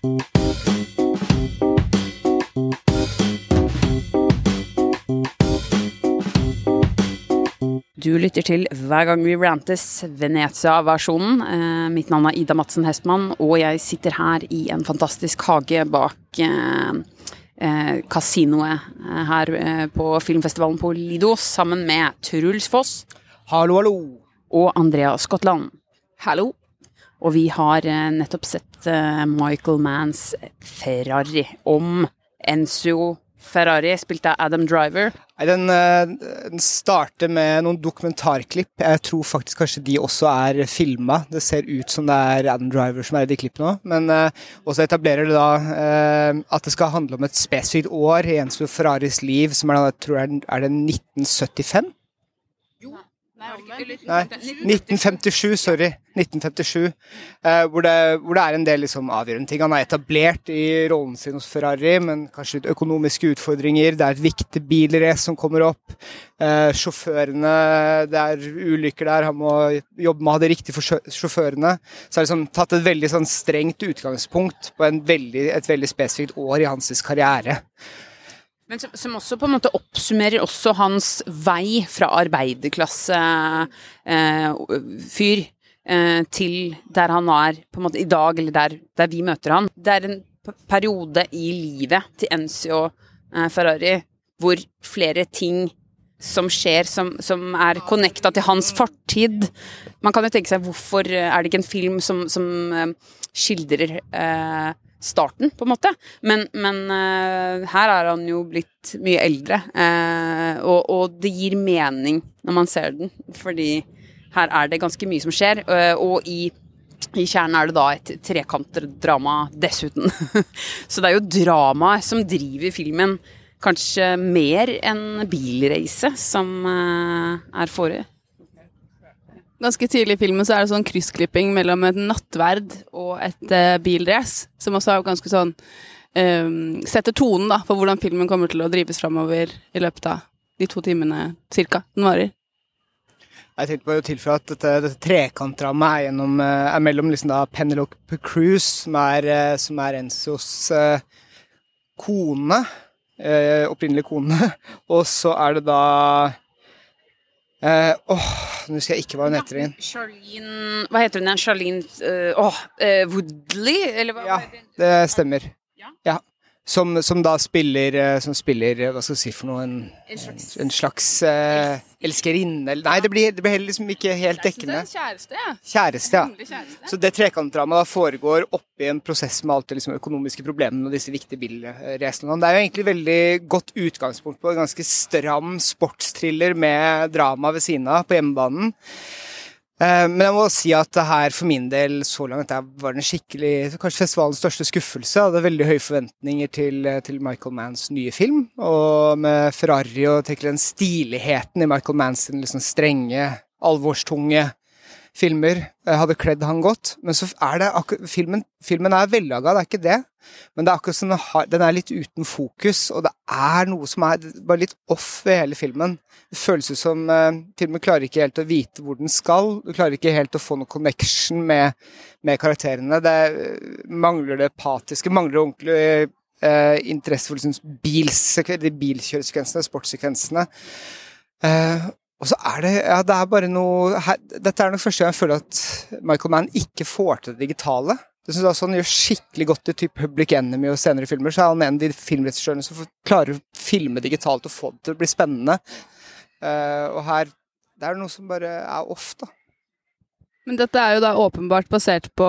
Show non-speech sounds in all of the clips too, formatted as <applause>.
Du lytter til Hver gang vi rantes, Venezia-versjonen. Eh, mitt navn er Ida Madsen Hestmann, og jeg sitter her i en fantastisk hage bak eh, eh, kasinoet eh, her eh, på filmfestivalen på Lido, sammen med Truls Foss Hallo, hallo. og Andrea Skottland. Hallo. Og vi har eh, nettopp sett eh, Michael Manns Ferrari om Enzo Ferrari, spilt av Adam Driver. Den, eh, den starter med noen dokumentarklipp. Jeg tror faktisk kanskje de også er filma. Det ser ut som det er Adam Driver som er i de klippene òg. Men også etablerer det da at det skal handle om et spesifikt år i Enzo Ferraris liv, som er, jeg tror er, er det 1975? Nei, 1957, sorry. 1957. Eh, hvor, det, hvor det er en del liksom, avgjørende ting. Han er etablert i rollen sin hos Ferrari, men kanskje litt økonomiske utfordringer. Det er et viktig bilrace som kommer opp. Eh, sjåførene Det er ulykker der. Han må jobbe med å ha det riktig for sjåførene. Så er det liksom tatt et veldig sånn, strengt utgangspunkt på en veldig, et veldig spesifikt år i hans karriere. Men som, som også på en måte oppsummerer også hans vei fra arbeiderklassefyr eh, til der han er på en måte i dag, eller der, der vi møter han. Det er en periode i livet til Enzio eh, Ferrari hvor flere ting som skjer, som, som er connecta til hans fortid. Man kan jo tenke seg hvorfor eh, er det ikke en film som, som eh, skildrer eh, starten, på en måte. Men, men uh, her er han jo blitt mye eldre, uh, og, og det gir mening når man ser den, fordi her er det ganske mye som skjer, uh, og i i kjernen er det da et trekantdrama dessuten. <laughs> Så det er jo dramaet som driver filmen, kanskje mer enn bilreise som er forrige. Ganske tidlig i filmen så er det sånn kryssklipping mellom et nattverd og et uh, bilrace, som også er ganske sånn um, Setter tonen da, for hvordan filmen kommer til å drives framover i løpet av de to timene cirka den varer. Jeg tenkte bare å tilføye at dette, dette trekantrammet er, gjennom, eh, er mellom liksom da Penelope Cruz, som er, eh, som er Enzos eh, kone, eh, opprinnelig kone, <laughs> og så er det da eh, Åh, nå skal jeg ikke hun heter igjen. Charlene Hva heter hun igjen? Charlene uh, Woodley? Eller hva? Ja, det stemmer. Som, som da spiller eh, Som spiller eh, Hva skal vi si for noe? En, En slags en slags eh, elskerinne? eller- Nei, det blir, det blir heller liksom ikke helt dekkende. Kjæreste, ja. Kjæreste, ja. Så det trekantdramaet foregår oppi en prosess med alt det liksom økonomiske problemene og disse viktige bilracene. Det er jo egentlig veldig godt utgangspunkt på en ganske stram sportstriller med drama ved siden av på hjemmebanen. Eh, Men jeg må si at det her for min del så langt var den skikkelig Kanskje festivalens største skuffelse. Jeg hadde veldig høye forventninger til, til Michael Manns nye film. Og med Ferrari og tenker den stiligheten i Michael Manns liksom strenge, alvorstunge filmer eh, hadde kledd han godt. Men så er det akkurat Filmen, filmen er vellaga, det er ikke det. Men det er akkurat som har, den er litt uten fokus, og det er noe som er bare litt off ved hele filmen. Det føles ut som eh, filmen klarer ikke helt å vite hvor den skal. Du klarer ikke helt å få noen connection med, med karakterene. Det eh, mangler det apatiske, mangler ordentlig eh, interesse for liksom bilsekve- bilkjøresekvensene, sportssekvensene. Eh, og så er det Ja, det er bare noe her, Dette er nok første gang jeg føler at Michael Mann ikke får til det digitale. Det synes jeg også Han gjør skikkelig godt i type Public Enemy og senere filmer. Så er han en av de filmregissørene som klarer å filme digitalt og få det til å bli spennende. Uh, og her Det er noe som bare er off, da. Men dette er jo da åpenbart basert på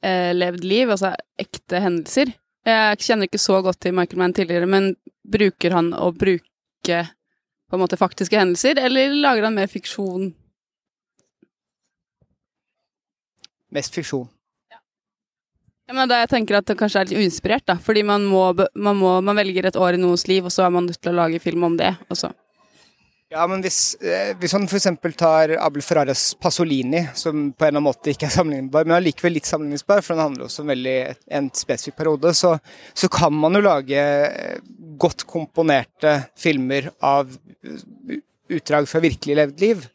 eh, levd liv, altså ekte hendelser. Jeg kjenner ikke så godt til Michael Mann tidligere, men bruker han å bruke på en måte faktiske hendelser, eller lager han mer fiksjon? Mest fiksjon. Ja, men da jeg tenker at det kanskje er litt uinspirert, da. Fordi man må, man må Man velger et år i noens liv, og så er man nødt til å lage film om det. Og så. Ja, men hvis, eh, hvis han f.eks. tar Abel Ferraras Pasolini, som på en eller annen måte ikke er sammenlignbar, men allikevel litt sammenlignbar, for den handler også om veldig en spesifikk periode, så, så kan man jo lage eh, godt komponerte filmer av utdrag fra virkelig levd liv.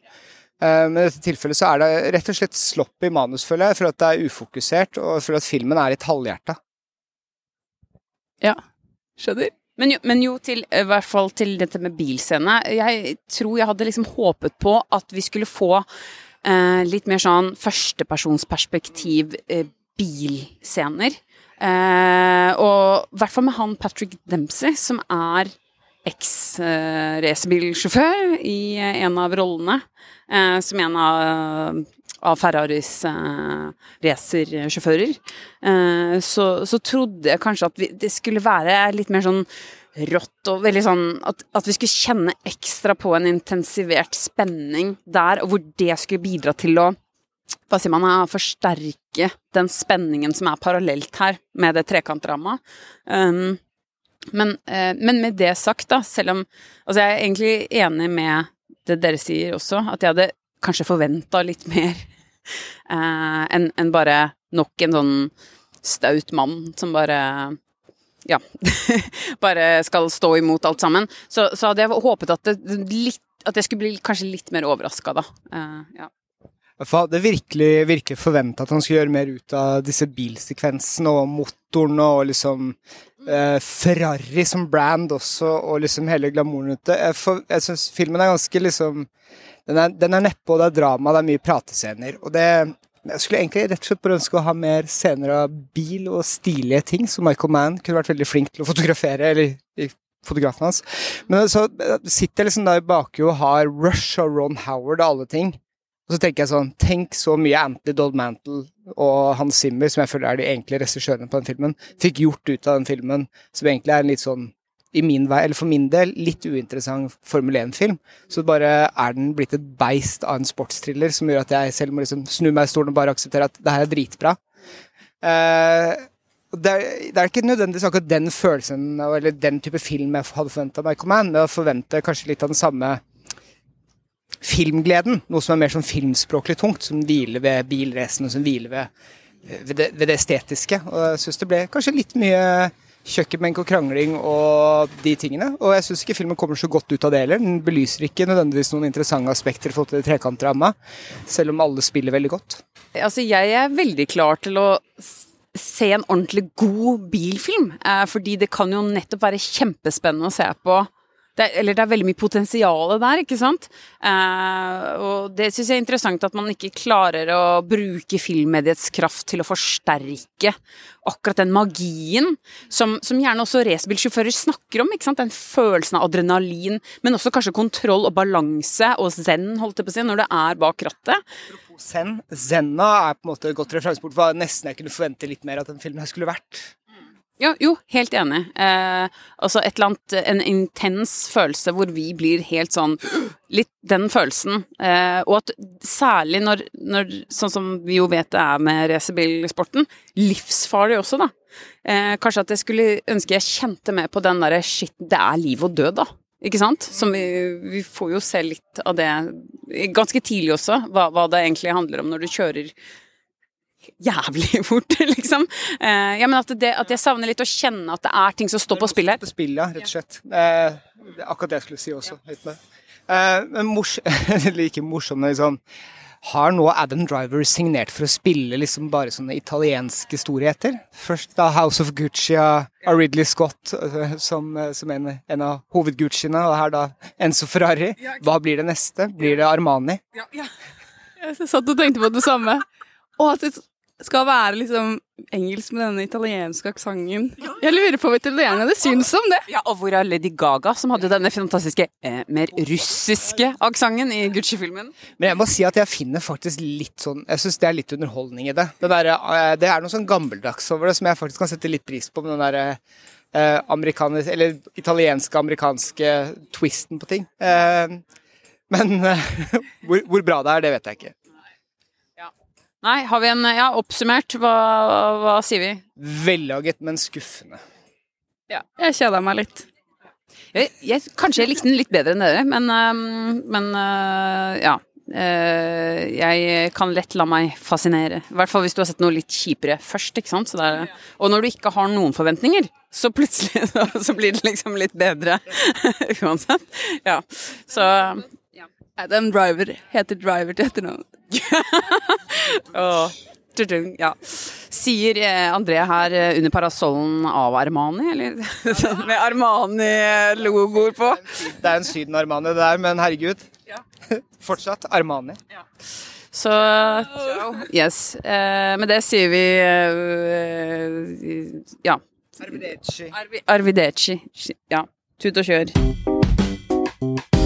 Eh, Men i dette tilfellet så er det rett og slett slopp i manus, føler jeg, for at det er ufokusert, og for at filmen er litt halvhjerta. Ja. Skjønner. Men jo, men jo til, i hvert fall til dette med bilscene. Jeg tror jeg hadde liksom håpet på at vi skulle få eh, litt mer sånn førstepersonsperspektiv eh, bilscener. Eh, og i hvert fall med han Patrick Dempsey, som er eks-racerbilsjåfør i en av rollene. Eh, som en av av Ferraris eh, racersjåfører, eh, så, så, trodde jeg kanskje at vi, det skulle være litt mer sånn rått og veldig sånn at, at, vi skulle kjenne ekstra på en intensivert spenning der, og hvor det skulle bidra til å hva sier man, forsterke den spenningen som er parallelt her med det trekantramma. Um, men, uh, men, med det sagt, da, selv om Altså, jeg er egentlig enig med det dere sier også, at jeg hadde kanskje forventa litt mer <laughs> eh, enn en bare nok en sånn staut mann som bare ja, <laughs> bare skal stå imot alt sammen. Så, så hadde jeg håpet at, det, litt, at jeg skulle bli kanskje litt mer overraska, da. Uh, ja. Jeg hadde virkelig, virkelig forventa at han skulle gjøre mer ut av disse bilsekvensene og motoren og liksom uh, Ferrari som brand også, og liksom hele glamouren rundt det. Jeg, jeg syns filmen er ganske liksom den er, den er nedpå, det er drama, det er mye pratescener. Og det Jeg skulle egentlig rett og slett bare ønske å ha mer scener av bil og stilige ting, som Michael Mann kunne vært veldig flink til å fotografere, eller fotografen hans. Men så sitter jeg liksom da i bakhuet og har Rush og Ron Howard og alle ting. Og så tenker jeg sånn Tenk så mye Anthony Dodd Mantle og Hans Zimmer, som jeg føler er de egentlige regissørene på den filmen, fikk gjort ut av den filmen, som egentlig er en litt sånn min vei, eller for min del, litt uinteressant Formel 1-film. Så bare er den blitt et beist av en sportstriller som gjør at jeg selv må liksom snu meg i stolen og bare akseptere at det her er dritbra. Uh, det, er, det er ikke nødvendigvis akkurat den følelsen eller den type film jeg hadde forventa meg Command, men jeg forventer kanskje litt av den samme filmgleden. Noe som er mer sånn filmspråklig tungt, som hviler ved bilracene, som hviler ved, ved, det, ved det estetiske. Og jeg syns det ble kanskje litt mye kjøkkenbenk og krangling og de tingene. Og jeg syns ikke filmen kommer så godt ut av det heller. Den belyser ikke nødvendigvis noen interessante aspekter i forhold til trekantramma, selv om alle spiller veldig godt. Altså, jeg er veldig klar til å se en ordentlig god bilfilm, eh, fordi det kan jo nettopp være kjempespennende å se på det, eller det er veldig mye potensial der, ikke sant? Eh, og det syns jeg er interessant at man ikke klarer å bruke filmmediets kraft til å forsterke akkurat den magien som, som gjerne også racerbilsjåfører snakker om. ikke sant? Den følelsen av adrenalin, men også kanskje kontroll og balanse og zen, holdt jeg på å si, når det er bak rattet. Zen. Zenna er på en måte et godt referanseport nesten jeg kunne forvente litt mer at den filmen skulle vært. Ja, jo, helt enig. Eh, altså et eller annet, en intens følelse hvor vi blir helt sånn Litt den følelsen. Eh, og at særlig når, når, sånn som vi jo vet det er med racerbilsporten, livsfarlig også, da. Eh, kanskje at jeg skulle ønske jeg kjente mer på den derre shit, det er liv og død, da. Ikke sant? Som vi, vi får jo se litt av det ganske tidlig også, hva, hva det egentlig handler om når du kjører jævlig <laughs> fort, liksom. Eh, ja, men at, det, at, jeg savner litt å kjenne at det er ting som står på spill her. På spill, ja, rett og slett. Eh, det er akkurat det jeg skulle si også. Litt med. Eh, men mors <laughs> like morsomt liksom har nå Adam Driver signert for å spille liksom bare sånne italienske storheter? Først da House of Gucci av Ridley Scott som, som en, en, av hovedgucciene, og her da Enzo Ferrari. Hva blir det neste? Blir det Armani? Ja, ja. Jeg satt og tenkte på det samme. Og at skal være liksom engelsk med denne italienske aksenten. Jeg lurer på hva italienerne syns om det. Ja, Og hvor er Lady Gaga, som hadde denne fantastiske, eh, mer russiske aksenten i Gucci-filmen? Men jeg må si at jeg finner faktisk litt sånn Jeg syns det er litt underholdning i det. Det, der, eh, det er noe sånn gammeldags over det som jeg faktisk kan sette litt pris på med den derre eh, amerikanske, eller italienske, amerikanske twisten på ting. Eh, men eh, <laughs> hvor, hvor bra det er, det vet jeg ikke. Nei, har vi en Ja, oppsummert, hva, hva sier vi? Vellaget, men skuffende. Ja, jeg kjeda meg litt. Jeg, jeg, kanskje jeg likte den litt bedre enn dere, men, uh, men uh, ja. Uh, jeg kan lett la meg fascinere. I hvert fall hvis du har sett noe litt kjipere først. ikke sant? Er, og når du ikke har noen forventninger, så plutselig <laughs> så, så blir det liksom litt bedre <laughs> uansett. Ja, så Adam Driver heter Driver til etternavn. Oh, ja. Sier eh, André her eh, under parasollen av Armani, eller? <laughs> Med Armani-logoer på. Det er en Syden-Armani det der, men herregud. <laughs> Fortsatt Armani. Så Yes. Eh, med det sier vi ja. Arvideci. Arvideci. Ja. Tut og kjør.